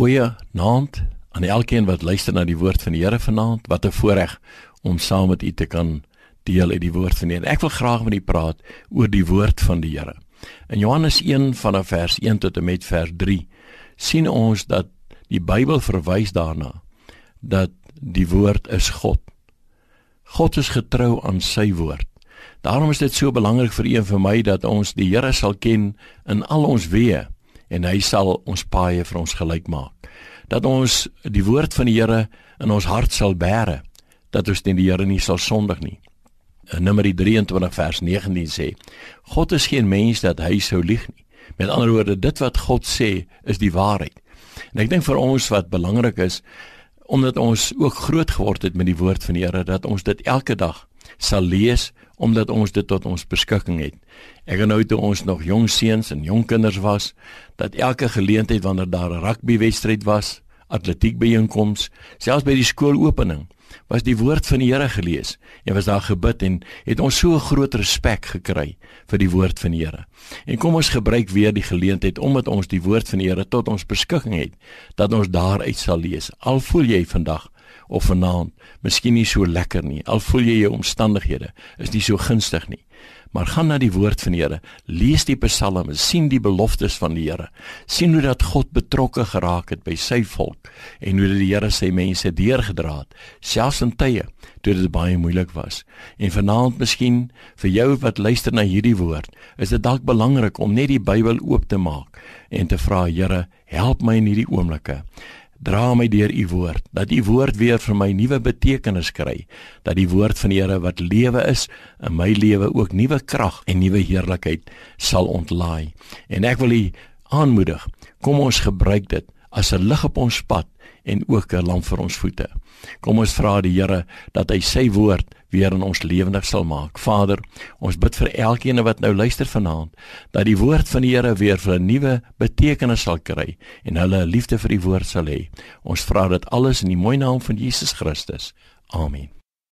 Goeie naand aan elkeen wat luister na die woord van die Here vanaand. Wat 'n voorreg om saam met u te kan deel uit die woord van die Here. Ek wil graag met u praat oor die woord van die Here. In Johannes 1 vanaf vers 1 tot en met vers 3 sien ons dat die Bybel verwys daarna dat die woord is God. God is getrou aan sy woord. Daarom is dit so belangrik vir u en vir my dat ons die Here sal ken in al ons weë en hy sal ons paaie vir ons gelyk maak. Dat ons die woord van die Here in ons hart sal bære, dat ons teen die Here nie sal sondig nie. In Numeri 23 vers 19 sê: God is geen mens dat hy sou lieg nie. Met ander woorde, dit wat God sê, is die waarheid. En ek dink vir ons wat belangrik is, omdat ons ook groot geword het met die woord van die Here, dat ons dit elke dag sal lees omdat ons dit tot ons beskikking het. Ek onthou toe ons nog jong seuns en jong kinders was, dat elke geleentheid wanneer daar 'n rugbywedstryd was, atletiek byeenkoms, selfs by die skoolopening, was die woord van die Here gelees en was daar gebid en het ons so 'n groot respek gekry vir die woord van die Here. En kom ons gebruik weer die geleentheid omdat ons die woord van die Here tot ons beskikking het, dat ons daaruit sal lees. Al voel jy vandag of vanaand miskien nie so lekker nie. Al voel jy jou omstandighede is nie so gunstig nie. Maar gaan na die woord van die Here, lees die psalme, sien die beloftes van die Here. sien hoe dat God betrokke geraak het by sy volk en hoe die Here sy mense deurgedra het, selfs in tye toe dit baie moeilik was. En vanaand miskien vir jou wat luister na hierdie woord, is dit dalk belangrik om net die Bybel oop te maak en te vra Here, help my in hierdie oomblikke dra my deur u woord dat u woord weer vir my nuwe betekenis kry dat die woord van die Here wat lewe is in my lewe ook nuwe krag en nuwe heerlikheid sal ontlaai. En ek wil u aanmoedig kom ons gebruik dit as 'n lig op ons pad en ook 'n lamp vir ons voete kom ons vra die Here dat hy sy woord weer in ons lewendig sal maak. Vader, ons bid vir elkeen wat nou luister vanaand dat die woord van die Here weer vir 'n nuwe betekenis sal kry en hulle 'n liefde vir die woord sal hê. Ons vra dit alles in die mooi naam van Jesus Christus. Amen.